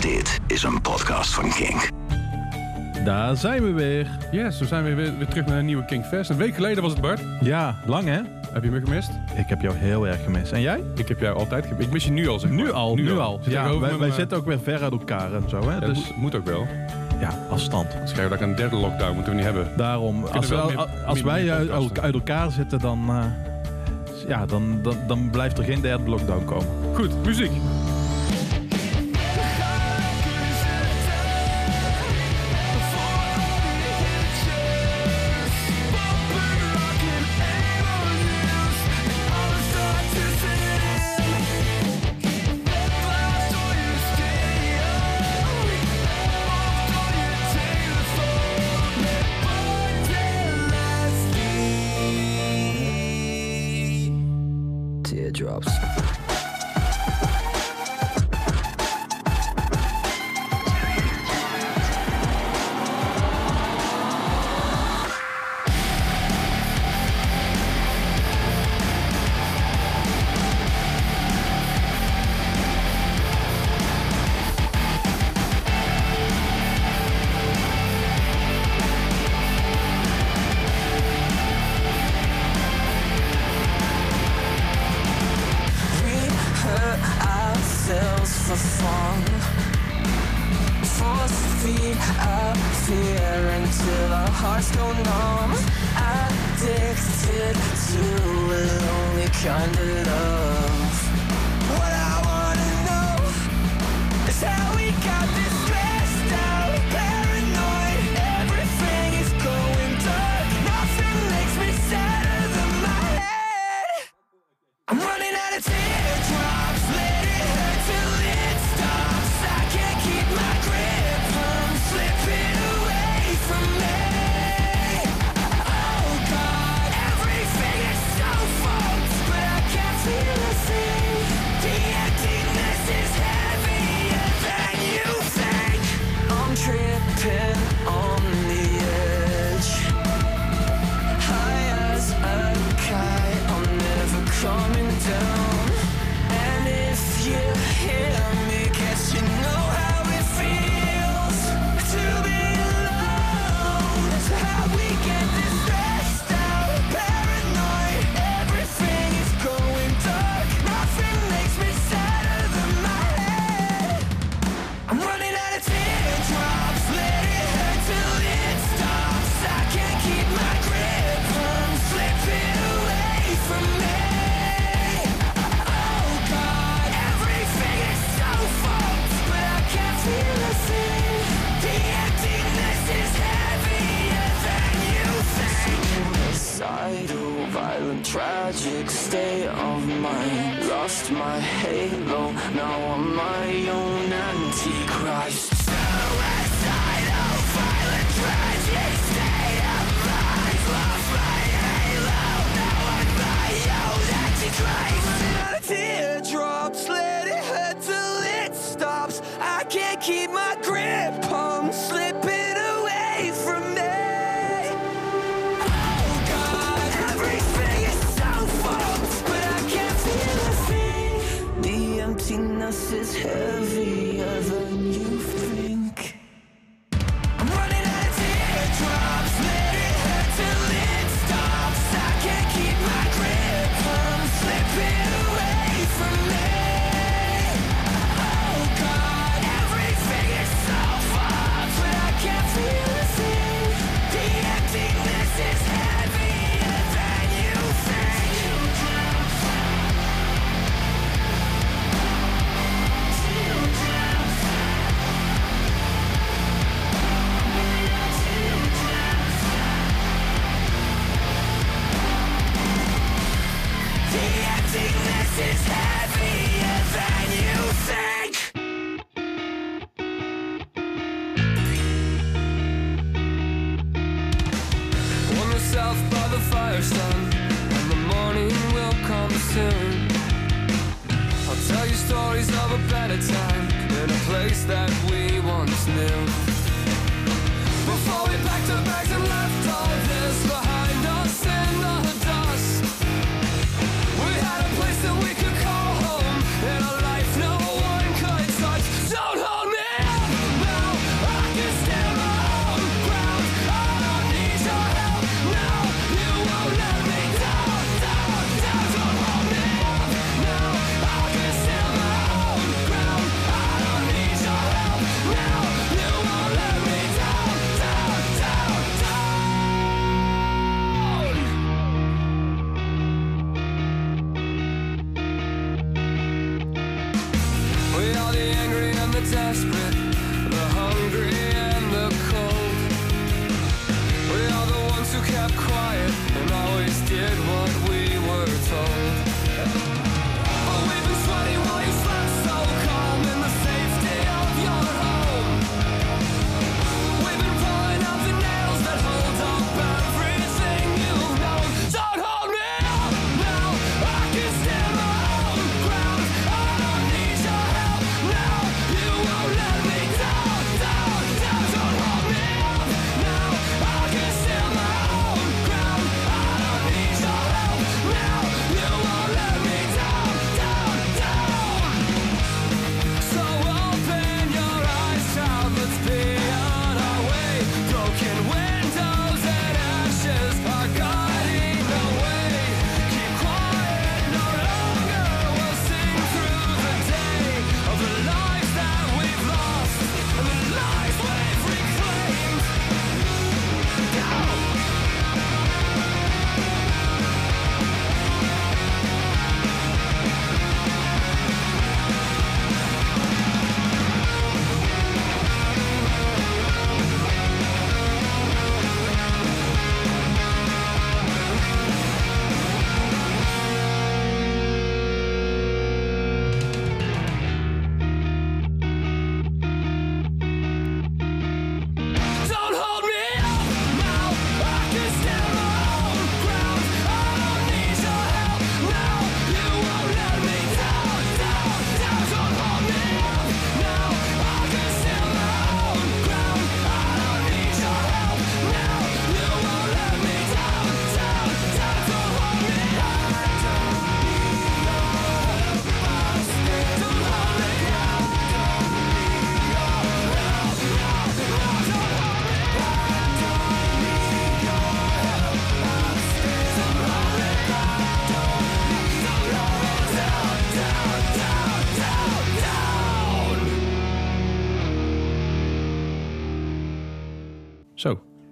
Dit is een podcast van King. Daar zijn we weer. Yes, we zijn weer, weer, terug naar een nieuwe King Fest. Een week geleden was het Bart. Ja, lang hè? Heb je me gemist? Ik heb jou heel erg gemist. En jij? Ik heb jou altijd gemist. Ik mis je nu al, zeg. Nu al, nu, al. ja, wij, zitten ook weer ver uit elkaar en zo hè. Dus... Moet, ook wel ja, afstand. Schrijf dat ik een derde lockdown moeten we niet hebben. Daarom, als, als wij uit, elkaar zitten, dan, eh, ja, dan, dan, dan blijft er geen derde lockdown komen. Goed, muziek.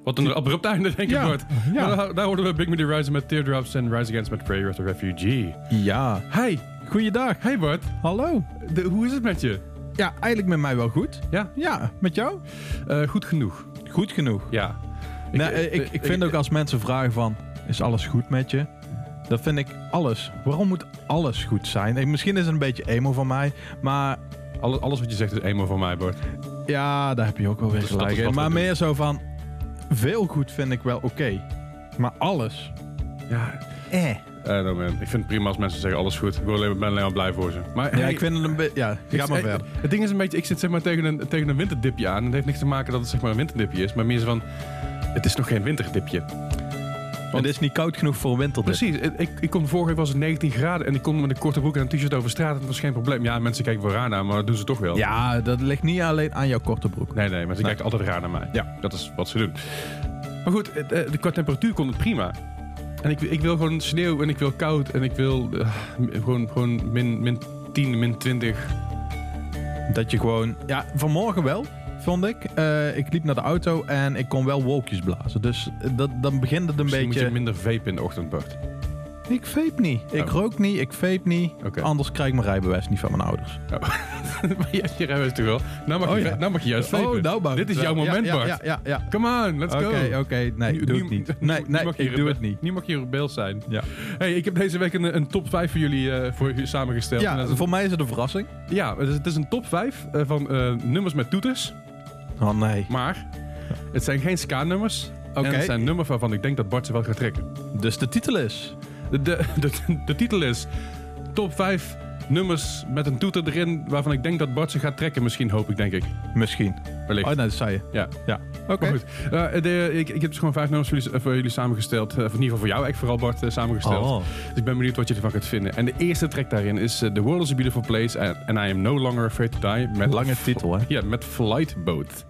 Wat een abrupt einde, denk ik, Ja. Maar Daar, daar hoorden we Big Midi Rise met Teardrops en Rise Against met Prayer of the Refugee. Ja. Hey, Goeiedag. hey Bart. Hallo. De, hoe is het met je? Ja, eigenlijk met mij wel goed. Ja, Ja, met jou? eh, goed genoeg. Goed genoeg. Ja. Nee, eh, ik, ik, vind ook als mensen vragen van, is alles goed met je? Dat vind ik alles. Waarom moet alles goed zijn? Eh, Misschien is het een beetje emo van mij, maar Alles, alles wat je zegt is eenmaal van mij, Bart. ja, daar heb je ook wel weer gelijk Maar doen. meer zo van, veel goed vind ik wel oké. Maar alles, Ja, eh. I don't know, man. Ik vind het prima als mensen zeggen alles goed. Ik ben alleen, ben alleen maar blij voor ze. Maar Ja, hey, ik vind het een beetje, ja, ik- ga maar eh, verder. Het ding is een beetje, ik zit zeg maar tegen een, tegen een winterdipje aan. En het heeft niks te maken dat het zeg maar een winterdipje is. Maar meer zo van, het is nog geen winterdipje. Het is niet koud genoeg voor een winterdip. Precies. Ik, ik, ik kon vorige week was het 19 graden en ik kon met een korte broek en een t-shirt over straat. En dat was geen probleem. Ja, mensen kijken wel raar naar, maar dat doen ze toch wel. Ja, dat ligt niet alleen aan jouw korte broek. Nee, nee, maar ze Nee. kijken altijd raar naar mij. Ja. Dat is wat ze doen. Maar goed, het, eh, de, qua temperatuur kon het prima. En ik, ik wil gewoon sneeuw en ik wil koud en ik wil eh, gewoon, gewoon min, min 10, min 20. Dat je gewoon... Ja, vanmorgen wel, vond ik. Eh, ik liep naar de auto en ik kon wel wolkjes blazen. Dus eh, dat, dan begint het een Misschien beetje... moet je minder vape in de ochtend, Bart. Ik vape niet. Ik Oh. rook niet, ik vape niet. Oké. Anders krijg ik mijn rijbewijs niet van mijn ouders. maar jij je rijbewijs toch wel? Nou mag, Oh, je, ja. nou mag je juist vapen. nou, Bart. Dit is jouw moment, ja, Bart. Ja, ja, ja. Come on, let's Oké, go. oké. Nee, Nu- doe nu- het niet. Nee, nee, mag je ik doe rebe- het niet. Nu mag je rebel zijn. Ja, Hey, ik heb deze week een, een top 5 voor jullie, eh, voor jullie samengesteld. Ja voor mij is het een verrassing. ja, het is, het is een top 5 eh, van nummers met toeters. Oh nee. Maar het zijn geen ska-nummers. Oké. En het zijn nummers waarvan ik denk dat Bart ze wel gaat trekken. Dus de titel is... De, de, de, de titel is Top 5 nummers met een toeter erin waarvan ik denk dat Bart ze gaat trekken. Misschien hoop ik, denk ik. Misschien. Wellicht. Oh nee, dat zei je. Ja. Ja. Oké. Maar goed, eh, de, ik, ik heb dus gewoon vijf nummers voor jullie, eh, voor jullie samengesteld. Eh, in ieder geval voor jou, echt vooral Bart, eh, samengesteld. Oh. Dus ik ben benieuwd wat je ervan gaat vinden. En de eerste track daarin is eh, The World is a Beautiful Place and, and I Am No Longer Afraid to Die. Met Lange titel, hè? Ja, met Flight Boat.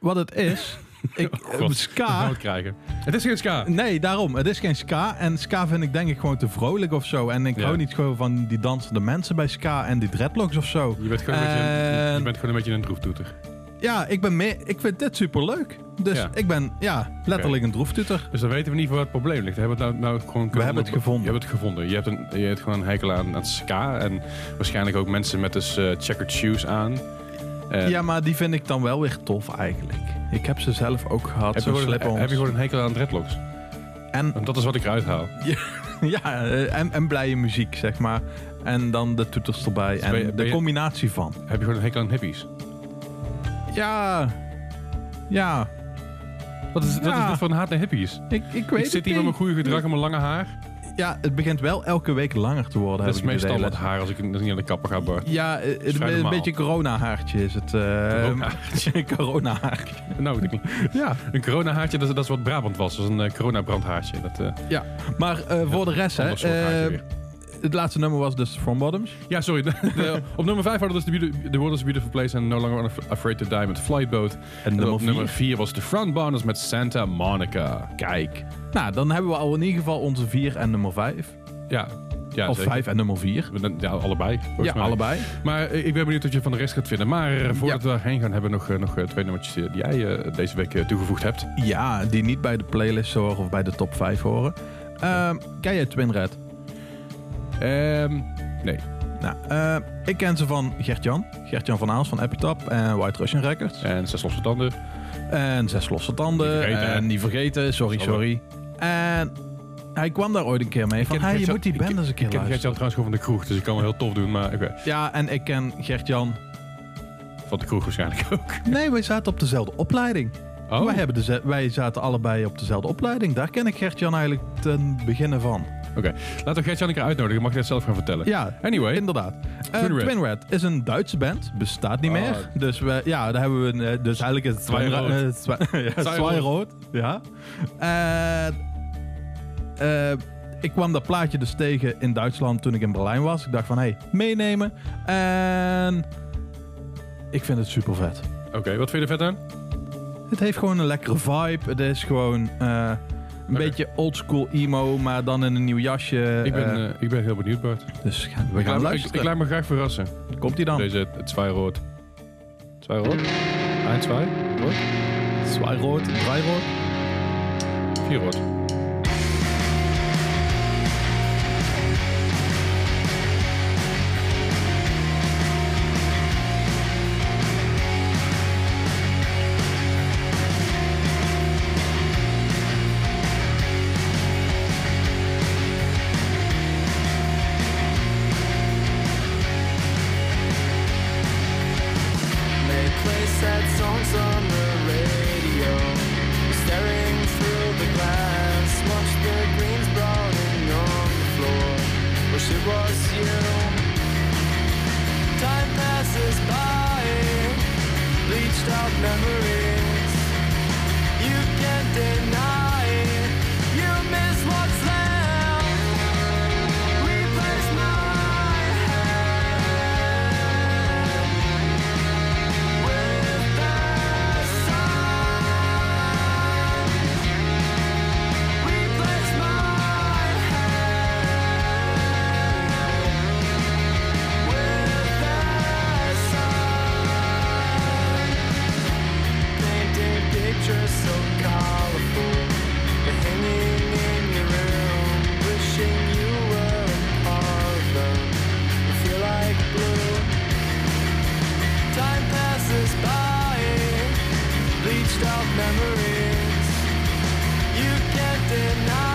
Wat het is... ik, Oh, God, ska... we het krijgen. Het is geen ska. Nee, daarom. Het is geen ska. En ska vind ik denk ik gewoon te vrolijk of zo. En ik Ja. hou niet gewoon van die dansende mensen bij ska en die dreadlocks of zo. Je bent gewoon een, beetje, een- je En- bent gewoon een beetje een droeftoeter. Ja, ik ben mee. Ik vind dit super leuk. Dus Ja. ik ben, ja, letterlijk een droeftuter. Dus dan weten we niet waar het probleem ligt. We hebben het nou, nou gewoon We hebben het gevonden. Je hebt het gevonden. Je hebt, een, je hebt gewoon een hekel aan, aan ska. En waarschijnlijk ook mensen met dus eh, checkered shoes aan. En Ja, maar die vind ik dan wel weer tof eigenlijk. Ik heb ze zelf ook gehad. heb, je gewoon, slip-ons. heb je gewoon een hekel aan dreadlocks? En, dat is wat ik eruit haal. ja, eh, en, en blije muziek, zeg maar. En dan de toeters erbij. En ben je- ben de combinatie van. Heb je gewoon een hekel aan hippies? Ja. Ja. Wat is, wat Ja. is dit voor een haat naar hippies? Ik, ik weet Ik zit hier met mijn goede gedrag en mijn lange haar. Ja, het begint wel elke week langer te worden. Dat is het meestal wat haar als ik niet naar de kapper ga, Bart. Ja, eh, het- vrij een normaal. beetje corona-haartje is het. eh, Corona-haartje. corona-haartje. Nou, ik niet. Ja. Een coronahaartje, dat is, dat is wat Brabant was. Dat is een uh, coronabrandhaartje. Dat, eh, ja. Maar eh, voor de rest, hè. Het laatste nummer was dus From Bottoms. Ja, sorry. De- de- op nummer 5 hadden we dus The, The World is a Beautiful Place and No Longer Afraid to Die met Flightboat. En En nummer op nummer vier. 4 was de Frontburners met Santa Monica. Kijk. Nou, dan hebben we al in ieder geval onze 4 en nummer 5. Ja, ja of zeker. 5 en nummer 4. Ja, allebei. Ja, mij. allebei. Maar eh, ik ben benieuwd wat je van de rest gaat vinden. Maar eh, voordat we daarheen gaan, hebben we nog, eh, nog twee nummertjes die jij deze week toegevoegd hebt. Ja, die niet bij de playlist horen of bij de top 5 horen. Ehm ken jij Twin Red? Ehm, nee. Nou, eh, ik ken ze van Gert-Jan. Gert-Jan van Aals van Epitap en White Russian Records. En Zes Losse Tanden. En Zes Losse Tanden. Niet vergeten, en niet vergeten, sorry, sorry. En hij kwam daar ooit een keer mee. Van, ken hey, je moet die ik band eens een keer Ik ken Gert-Jan luisteren. trouwens gewoon van de kroeg, dus ik kan wel heel tof doen. Maar Ja, en ik ken Gert-Jan. van de kroeg waarschijnlijk ook. Nee, wij zaten op dezelfde opleiding. Oh, Wij, hebben deze- wij zaten allebei op dezelfde opleiding. Daar ken ik Gert-Jan eigenlijk ten beginnen van. Oké. Laten we Gert-Jan een keer uitnodigen. Mag je dat zelf gaan vertellen? Ja, Anyway. inderdaad. Eh, Twin Red. Twin Red is een Duitse band. Bestaat niet Oh. meer. Dus we, ja, daar hebben we een, eh, dus eigenlijk is het Twin Zweirood. Red. eh, Zwa- ja, Zweirood. Zweirood. Ja. En, eh, ik kwam dat plaatje dus tegen in Duitsland toen ik in Berlijn was. Ik dacht van, hé, hey, meenemen. En ik vind het super vet. Oké, wat vind je er vet aan? Het heeft gewoon een lekkere vibe. Het is gewoon een beetje oldschool emo, maar dan in een nieuw jasje. Ik ben, eh, eh, ik ben heel benieuwd, Bart. dus gaan- we Ik gaan laat, me- ik, luisteren. ik laat me graag verrassen. Komt hij dan? Deze, het Zweirood. Zweirood? 1, 2, rood? Zweirood, Dreirood. 4 rood. memories. You can't deny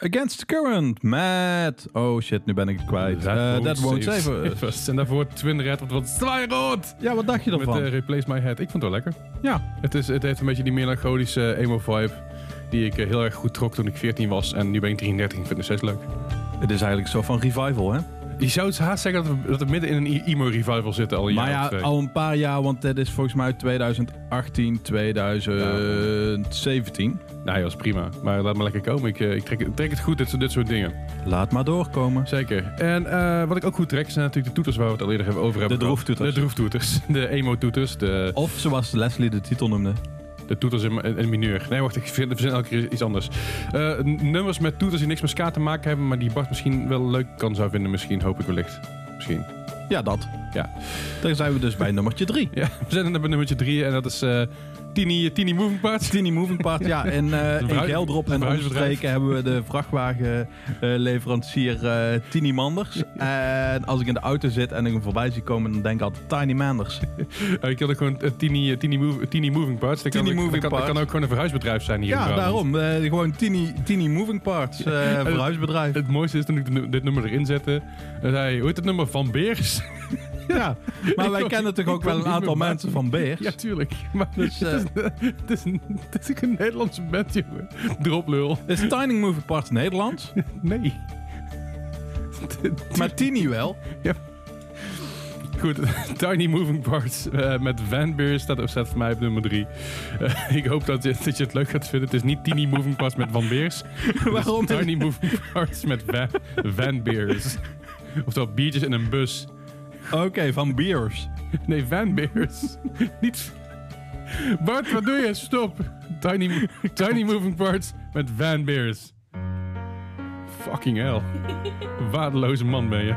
Against the Current met... Oh shit, nu ben ik het kwijt. Eh, That won't save us. En daarvoor Twin Red, wat wat rood. Ja, wat dacht je Met ervan? eh, Replace My Head. Ik vond het wel lekker. ja, Het, is, het heeft een beetje die melancholische emo-vibe. Die ik eh, heel erg goed trok toen ik 14 was. En nu ben ik 33 en vind het nog steeds leuk. het is eigenlijk zo van revival, hè? Je zou het haast zeggen dat we, dat we midden in een emo-revival zitten al een Maar jaar of ja, twee. al een paar jaar, want dit is volgens mij 2018, 2017. Nou ja, dat is prima. Maar laat me lekker komen. Ik, eh, ik trek, ik trek het goed, dit, soort- dit soort dingen. Laat maar doorkomen. Zeker. En eh, wat ik ook goed trek zijn natuurlijk de toeters waar we het al eerder hebben over hebben. De gehad. droeftoeters. De droeftoeters. De emo-toeters. De, Of zoals Leslie de titel noemde. De toeters in, in mineur. Nee, wacht. Ik vind, verzin elke keer iets anders. Eh, nummers met toeters die niks met ska te maken hebben. Maar die Bart misschien wel leuk kan zou vinden. Misschien, hoop ik wellicht. Misschien. Ja, dat. Ja. Dan zijn we dus bij nummertje 3. Ja, we zijn er bij nummertje drie. En dat is eh Tiny, Tiny Moving Parts. Tiny Moving Part. Ja, in, eh in verhuis- Geldrop en omstreken hebben we de vrachtwagenleverancier eh Tiny Manders. En als ik in de auto zit en ik hem voorbij zie komen, dan denk ik altijd Tiny Manders. Eh, ik had ook gewoon eh, Tiny, eh, move, Moving Parts. Dat kan, Moving dat kan, dat Parts. kan ook gewoon een verhuisbedrijf zijn hier in Ja, daarom. Eh, gewoon Tiny, tiny Moving Parts. eh verhuisbedrijf. Het mooiste is toen ik dit nummer erin zette. Dan zei hij, hoe heet het nummer? Van Beers? Ja, maar wij kennen toch ook wel een aantal mensen van Beers. Ja, tuurlijk. Maar Dus, het, is, het, is een, het is een Nederlandse band, jongen. Droplul. Is Tiny Moving Parts Nederlands? Nee. Maar Tiny wel. Goed, Tiny Moving Parts eh, met Van Beers staat, staat voor mij op nummer drie. Eh, ik hoop dat je, dat je het leuk gaat vinden. Het is niet Tiny Moving Parts met Van Beers. Waarom? Tiny Moving Parts met Van, Van Beers. Oftewel biertjes in een bus. Oké, van Beers. Nee, Van Beers. Niet... Bart, wat doe je? Stop. Tiny, tiny Moving Parts met Van Beers. Fucking hell. Waardeloze man ben je.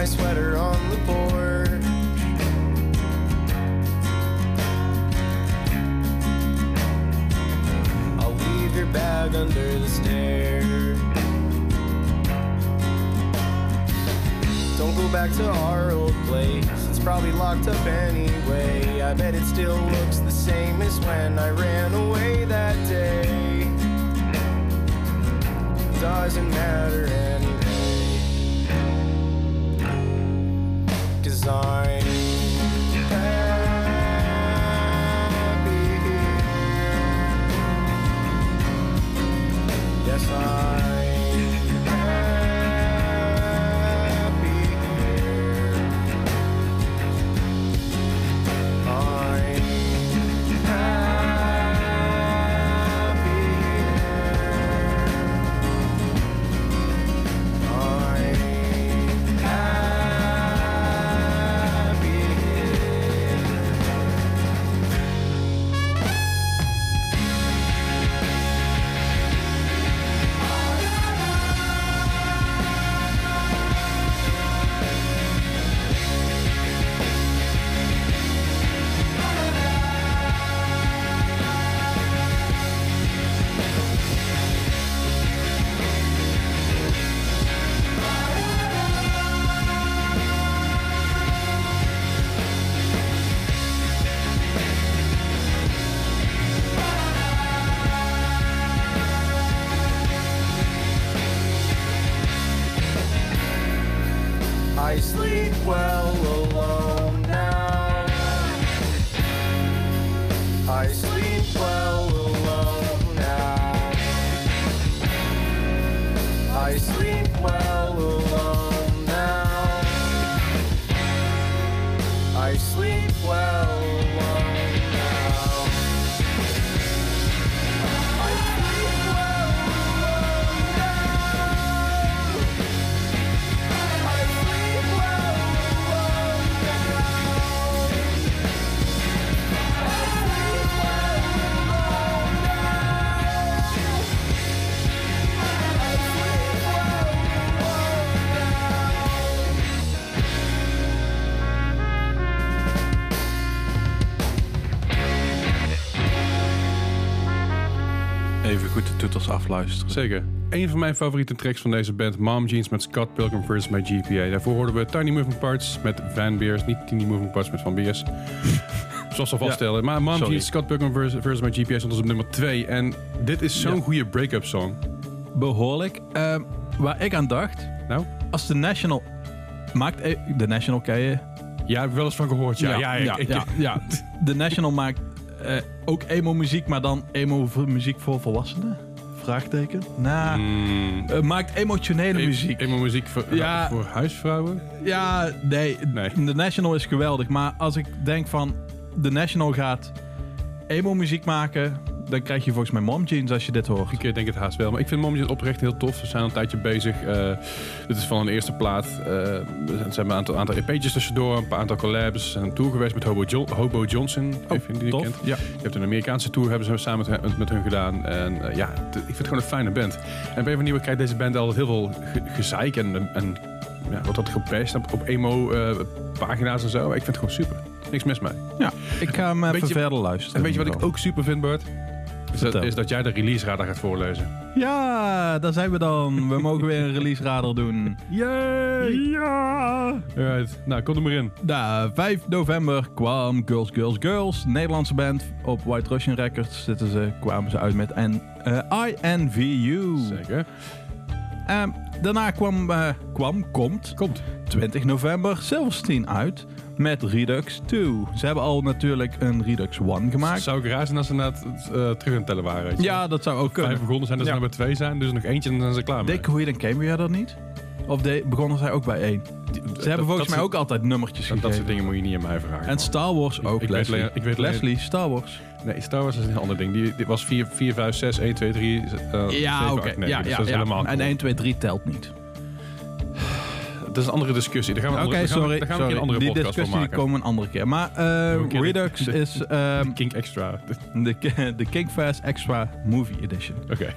my sweater on the board. I'll leave your bag under the stairs. Don't go back to our old place. It's probably locked up anyway. I bet it still looks the same as when I ran away that day. Doesn't matter time. well. Oh. Zeker. Een van mijn favoriete tracks van deze band, Mom Jeans met Scott Pilgrim vs. My GPA. Daarvoor hoorden we Tiny Moving Parts met Van Beers. Niet Tiny Moving Parts met Van Beers. Zoals we vaststellen. Maar Mom Jeans, Scott Pilgrim vs. My GPA stond is op nummer 2. En dit is zo'n goede break-up song. Behoorlijk. Ehm, waar ik aan dacht, nou? als de National... Maakt... Eh, de National ken je? Ja, heb ik wel eens van gehoord. Ja, ja, ja. Ik, ja. De National maakt eh, ook emo-muziek, maar dan emo-muziek voor volwassenen. Vraagteken? Nou, Mm, eh, maakt emotionele e- muziek. Emo muziek voor, Ja. voor huisvrouwen. Ja, nee, Nee. De National is geweldig. Maar als ik denk van... De National gaat emo-muziek maken... Dan krijg je volgens mij Mom Jeans als je dit hoort. Ik eh, denk het haast wel. Maar ik vind Mom Jeans oprecht heel tof. Ze zijn al een tijdje bezig. Eh, dit is van een eerste plaat. Eh, ze hebben een aantal, aantal EP'tjes tussendoor. Een paar aantal collabs. Ze zijn een tour geweest met Hobo, Jo- Hobo Johnson. Oh, Even die je tof. kent. Ja. Je hebt een Amerikaanse tour hebben ze samen met, met hun gedaan. En eh, ja, ik vind het gewoon een fijne band. En bij een van nieuwe krijgt deze band al heel veel ge- gezeik en, en ja, wordt dat gepest op, op emo-pagina's en zo. Ik vind het gewoon super. Niks mis mee. ja, ik ga hem even Weet je- verder luisteren. En weet je wat ik ook super vind, Bart? Is dat, is dat jij de release radar gaat voorlezen. Ja, daar zijn we dan. We mogen weer een release radar doen. Yay! Ja! Alright, nou, kom er maar in. Nou, 5 november kwam Girls, Girls, Girls. Nederlandse band op White Russian Records. Zitten ze, kwamen ze uit met en, eh, INVU. Zeker. Ehm, daarna kwam, eh, kwam, komt Komt. 20 november Silverstein uit met Redux 2. Ze hebben al natuurlijk een Redux 1 gemaakt. Zou ik raar zijn als ze net uh, terug aan het tellen waren. weet. Ja, dat zou ook Vijf kunnen. begonnen zijn, dat ze Ja. er bij twee zijn. Dus nog eentje en dan zijn ze klaar. Dick came je dat niet? Of de, begonnen zij ook bij één? Ze hebben volgens mij ook altijd nummertjes Dat, dat soort dingen moet je niet aan mij vragen. En. Star Wars ook, ik weet Leslie. alleen- ik weet Leslie, Star Wars. Nee, Star Wars is een ander ding. Die, dit was 4, 4 5, 6, 1, 2, 3, uh, 7, Ja, oké. 8, 9. Ja, dus ja, dat is ja. helemaal En cool. 1, 2, 3 telt niet. Dat is een andere discussie. Daar gaan we, Oké, andere- daar gaan we- sorry. daar gaan we een andere Die podcast van discussie komen een andere keer. Maar eh, keer Redux de- is ehm, Kink Extra. de, de Kickfest Extra Movie Edition. Oké.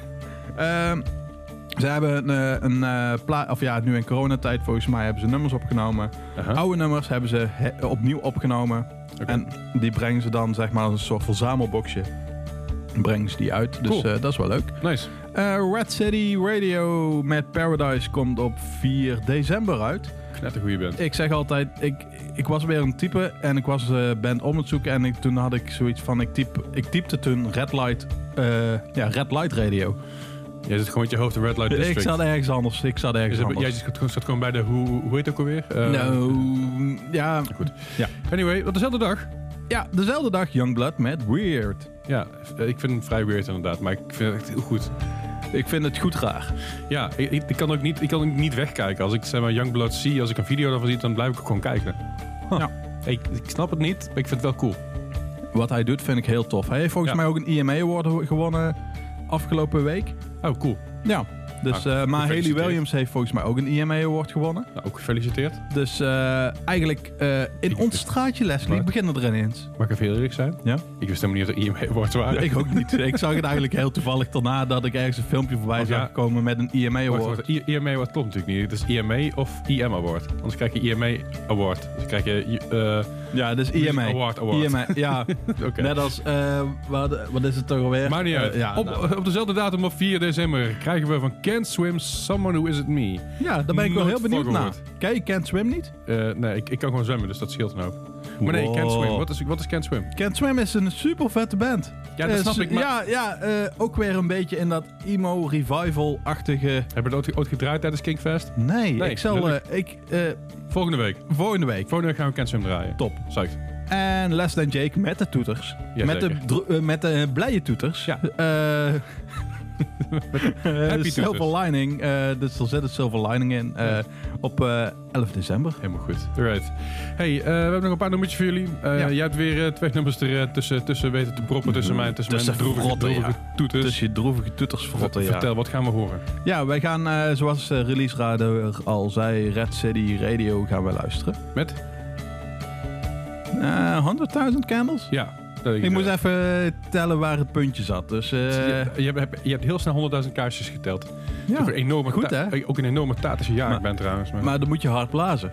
Ehm, ze hebben een, eh, een eh, pla- of ja, nu in coronatijd volgens mij hebben ze nummers opgenomen. Oude nummers hebben ze he- opnieuw opgenomen. En die brengen ze dan zeg maar als een soort verzamelboxje. Brengen ze die uit. Dus Cool. dat is wel leuk. Nice. Eh, Red City Radio met Paradise komt op 4 december uit. Net een goede band. Ik zeg altijd, ik, ik was weer een type en ik was eh band om het zoeken. En ik, toen had ik zoiets van, ik, typ, ik typte toen Red Light, eh, ja, Red Light Radio. Jij zit gewoon met je hoofd in Red Light District. Ik zat ergens anders, ik zat ergens anders. jij zat gewoon bij de, hoe, hoe heet het ook alweer? Eh, nou, ja, Goed. Ja. Anyway, op dezelfde dag. ja, dezelfde dag Youngblood met Weird. Ja, eh, ik vind het vrij weird inderdaad, maar ik vind het echt heel goed. Ik vind het goed raar. Ja, ik, ik, ik kan ook niet, ik kan ook niet wegkijken. Als ik zeg maar Youngblood zie, als ik een video daarvan zie, dan blijf ik ook gewoon kijken. Ja. Ik, ik snap het niet, maar ik vind het wel cool. Wat hij doet vind ik heel tof. Hij heeft volgens Ja. mij ook een IMA Award gewonnen afgelopen week. Oh, cool. Ja, dus, Nou, eh, maar Haley. Williams heeft volgens mij ook een IMA Award gewonnen. Nou, ook gefeliciteerd. Dus eh, eigenlijk eh, in ons straatje, Leslie, beginnen er ineens. Mag ik even heel eerlijk zijn? Ja? Ik wist helemaal niet dat er IMA wordt waren. Ik ook niet. Ik zag het eigenlijk heel toevallig daarna dat ik ergens een filmpje voorbij Oh, ja. zag komen met een IMA Wacht, Award. wacht, IMA Award klopt natuurlijk niet. Het is IMA of IM Award. Anders krijg je IMA Award. Dus dan krijg je... Ja, dus IMA. Award Award. IMA, ja. Oké. Net als, eh, wat, wat is het toch alweer? Maakt niet Eh, uit. ja, op, nou. op dezelfde datum op 4 december krijgen we van Can't Swim Someone Who Isn't Me. ja, daar ben ik wel heel benieuwd naar. Ken je Can't Swim niet? Eh, nee, ik, ik kan gewoon zwemmen, dus dat scheelt hoop. Maar nee, Can't Wow. Swim. Wat is, wat is Can't Swim? Can't Swim is een super vette band. Ja, dat Eh, snap ik, maar- Ja, ja eh, ook weer een beetje in dat emo revival-achtige... Hebben we dat ooit, gedraaid tijdens Kinkfest? Nee, Nee, ik zal... eh, ik, Volgende week. volgende week. Volgende week gaan we Swim draaien. Top. Psyched. En Les Dan Jake met de toeters. Met, de, met de blije toeters. Ja. Eh, eh, happy silver lining. eh, dus er zit een silver lining in. eh, op eh, 11 december. Helemaal goed. Alright. Hey, eh, we hebben nog een paar nummertjes voor jullie. Eh. Jij hebt weer eh, twee nummers er eh, tussen, tussen weten te proppen. Tussen mij en tussen, Tussen mijn droevige, toeters. Dus je droevige toeters verrotten, ja. Vertel, wat gaan we horen? Ja, wij gaan, eh, zoals Release Radar al zei, Red City Radio gaan we luisteren. Met? Eh 100.000 candles? Ja. Dat Ik moest even tellen waar het puntje zat. Dus eh, je, je, hebt, je hebt heel snel 100.000 kaarsjes geteld. ja. Een enorme goed, hè? Ook een enorme taart als je jarig bent trouwens. Maar, Maar dan moet je hard blazen.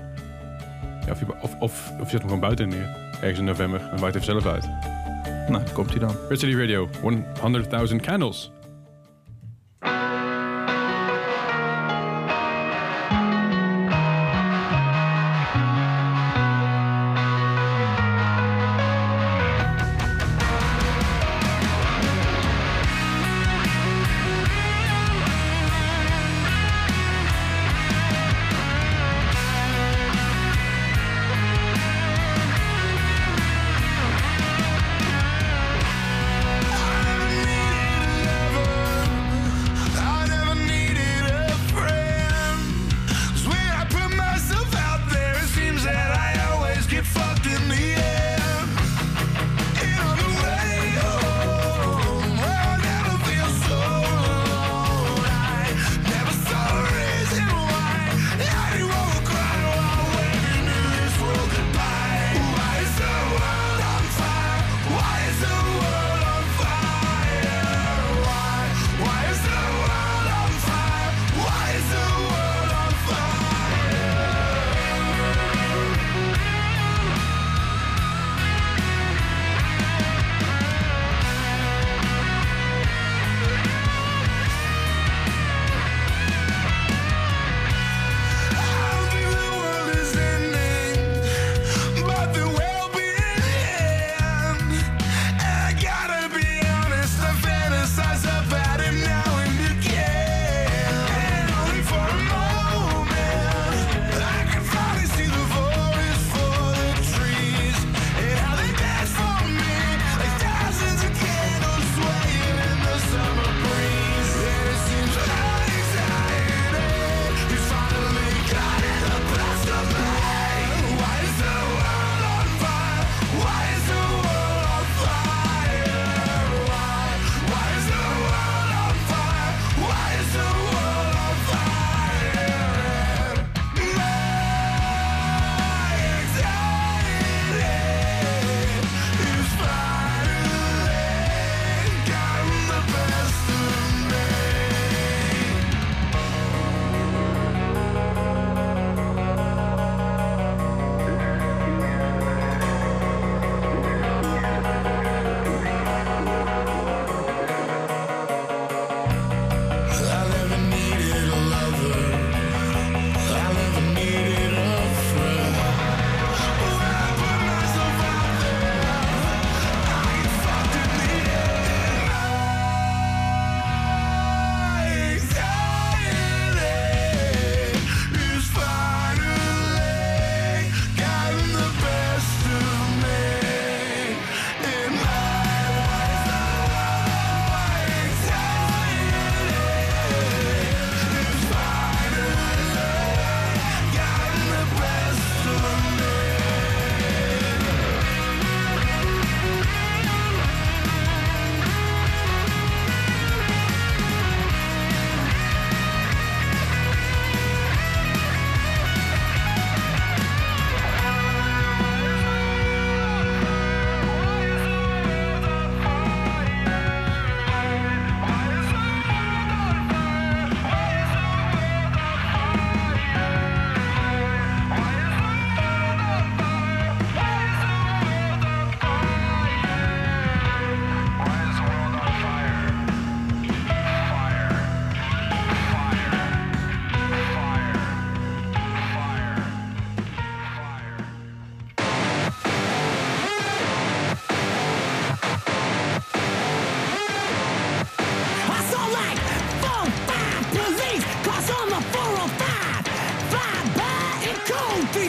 ja, of, je, of, of, of je zet hem gewoon buiten neer. Ergens in november. Dan waait hij zelf uit. Nou, komt hij dan. Red City Radio. 100.000 candles.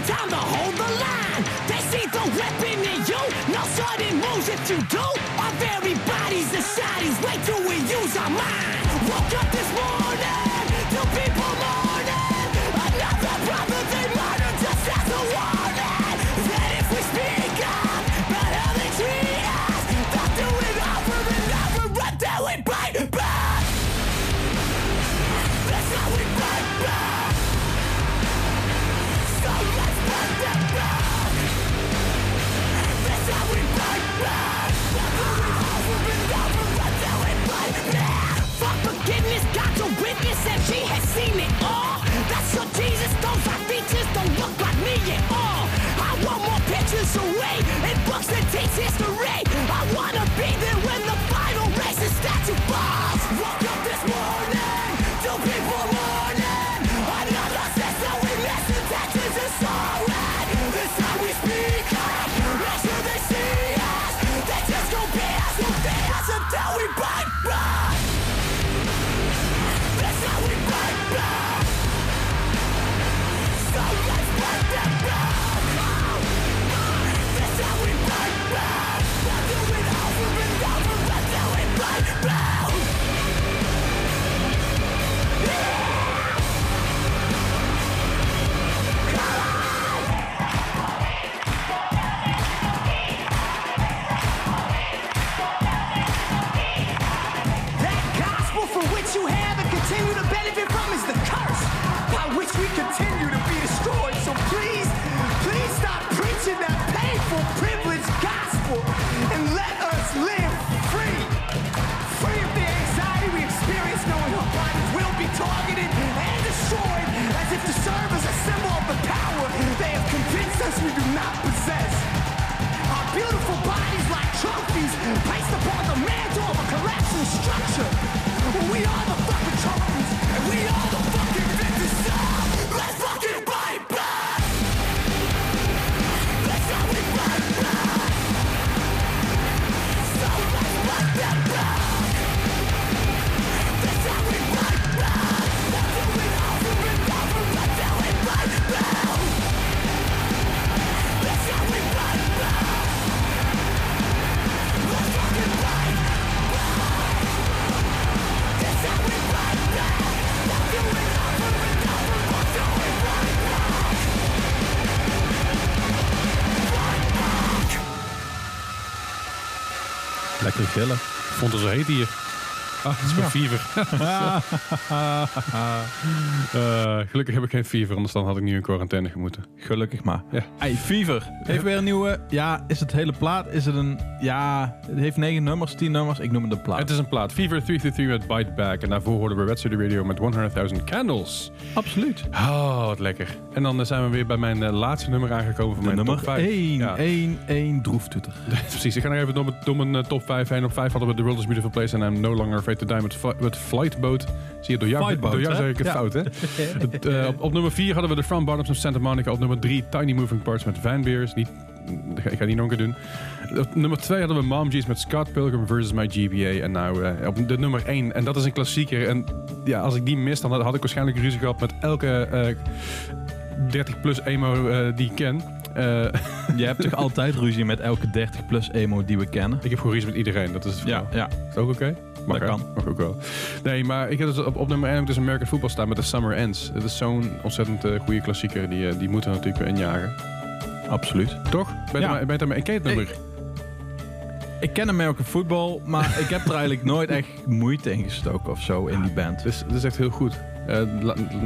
Time to hold the line. They see the weapon in you, no sudden moves if you do. Our very bodies wait till we use our mind. Woke up this morning, seen it all. Oh, that's so Jesus, those are features don't look like me at all. I want more pictures away and books that teach history. I wanna We are the Gillen. Vond zo heet hier. Ah, het is mijn fever. Eh, gelukkig heb ik geen fever, anders dan had ik nu in quarantaine gemoeten. Gelukkig maar. Ja. Hey, Fever. Heeft weer een nieuwe... Ja, is het hele plaat? Is het een... Ja, het heeft negen nummers, tien nummers. Ik noem het een plaat. Het is een plaat. Fever 333 met Bite Back. En daarvoor hoorden we Red City Radio met 100.000 Candles. Absoluut. Oh, wat lekker. En dan eh, zijn we weer bij mijn eh, laatste nummer aangekomen van De mijn nummer top 5. 1. Ja. 1, 1 droeftoeter. Precies, ik ga nog even door, mijn- door mijn eh, top 5 heen. Op 5 hadden we The World is Beautiful Place and I'm No Longer Afraid to Die met, Fli- met Flightboat. Zie je, door jou, Flightboat, door jou zeg ik het Ja. fout, hè? Het, eh, op, op nummer 4 hadden we de Front Bottoms van Santa Monica. Op nummer 3 Tiny Moving Parts met Van Beers. Niet, ik ga die nog een keer doen. Op nummer 2 hadden we Mom G's met Scott Pilgrim versus My GBA. En nou eh, op de nummer 1. En dat is een klassieker. En ja, als ik die mis, dan had, ik waarschijnlijk ruzie gehad met elke eh 30 plus emo eh, die ik ken. Eh, Je hebt toch altijd ruzie met elke 30 plus emo die we kennen? ik heb gewoon ruzie met iedereen. Dat is het verhaal. ja. Is ook oké? Mag, Dat kan. Mag ook wel. Nee, maar ik heb dus op, op nummer 1 heb ik dus American Football staan met The Summer Ends. Het is zo'n ontzettend eh, goede klassieker. Die, eh, die moeten we natuurlijk weer injagen. Absoluut. Toch? Ben je het ermee? En ken het nummer? Ik ken American voetbal, maar ik heb er eigenlijk nooit echt moeite in gestoken of zo in die band. Het is, het is echt heel goed. Eh,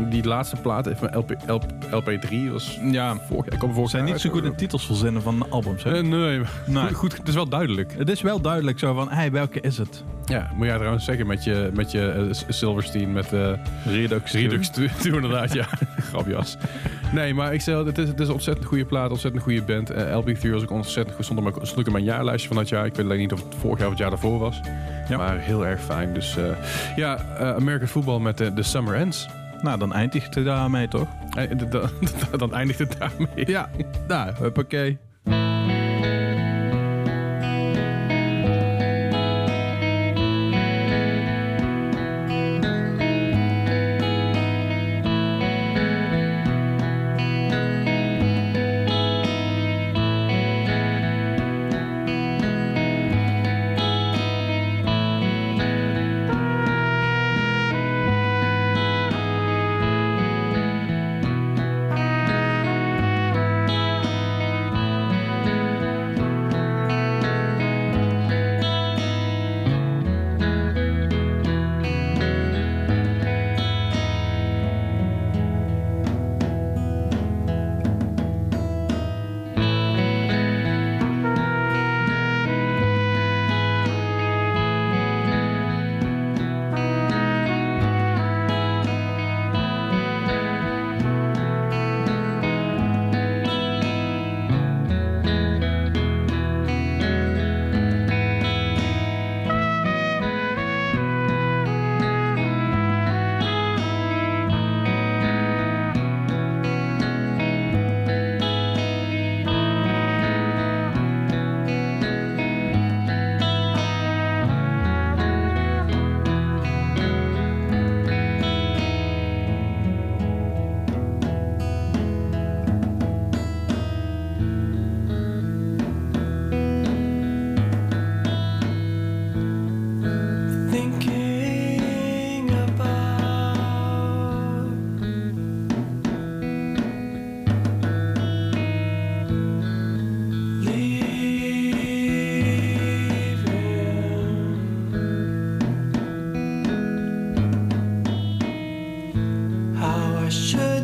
die laatste plaat van LP, LP, LP3 was Ja, vorig jaar. kwam vorig zijn jaar niet zo goed in titels verzinnen van albums. Hè? Eh, nee, Nee. goed, het is wel duidelijk. Het is wel duidelijk zo van, hey, welke is het? Ja, moet jij trouwens zeggen met je, met je eh, Silverstein met eh Redux. Redux toe, toe inderdaad, ja. Grapjas. Nee, maar ik al, het is, het is een ontzettend goede plaat, ontzettend goede band. Eh, LB3 was ook ontzettend goed, stond, maar, stond ook in mijn jaarlijstje van dat jaar. Ik weet alleen niet of het vorig jaar of het jaar daarvoor was. Ja. Maar heel erg fijn. Dus eh, ja, eh, American Football met de Summer Ends. Nou, dan eindigt het daarmee toch? Dan eindigt het daarmee. Ja, nou, huppakee. I should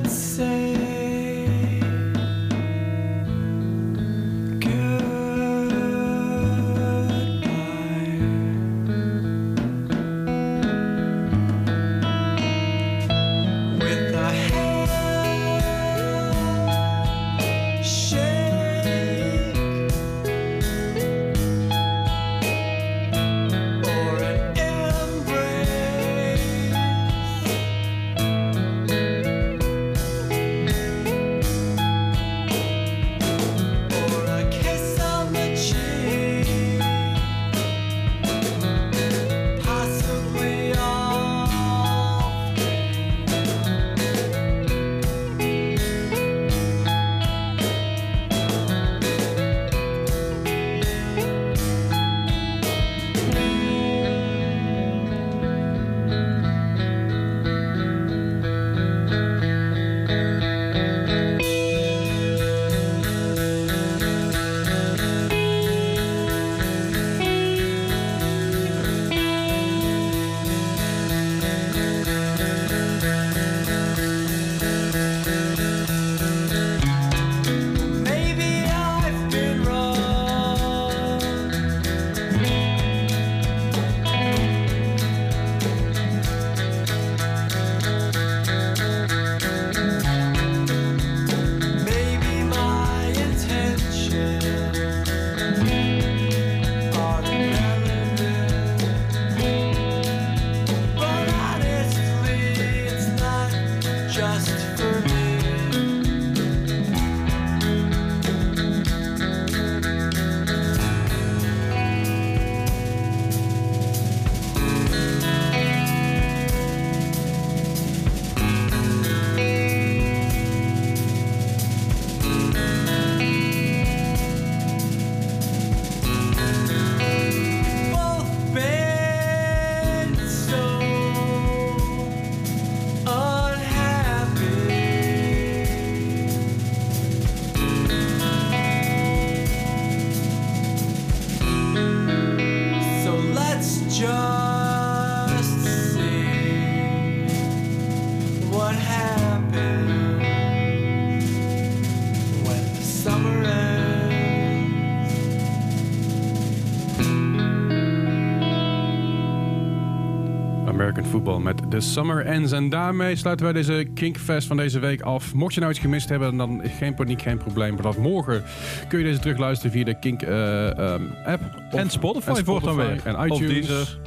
The Summer Ends. En daarmee sluiten wij deze Kinkfest van deze week af. Mocht je nou iets gemist hebben, dan geen paniek, geen probleem. Vanaf morgen kun je deze terugluisteren via de Kink eh, ehm, app. Of- En Spotify dan weer. En iTunes.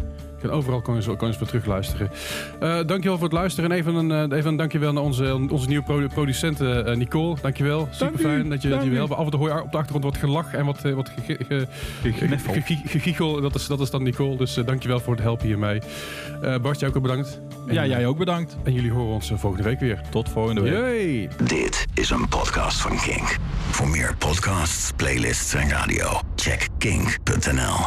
En overal kan je, zo- kan je eens weer terugluisteren. Eh dankjewel voor het luisteren. En even een, eh, even een dankjewel naar onze, onze nieuwe produ- producent eh, Nicole. Dankjewel. Super fijn dat je, dat je weer helpt. Af en toe hoor je op de achtergrond wat gelach en wat, wat ge- ge- Gegniffel. ge- ge- gegiegel. Dat is, dat is dan Nicole. Dus dankjewel voor het helpen hiermee. Eh Bart, jij ook bedankt. En, Ja, jij ook bedankt. En jullie horen ons volgende week weer. Tot volgende week. Yay! Dit is een podcast van Kink. Voor meer podcasts, playlists en radio, check kink.nl.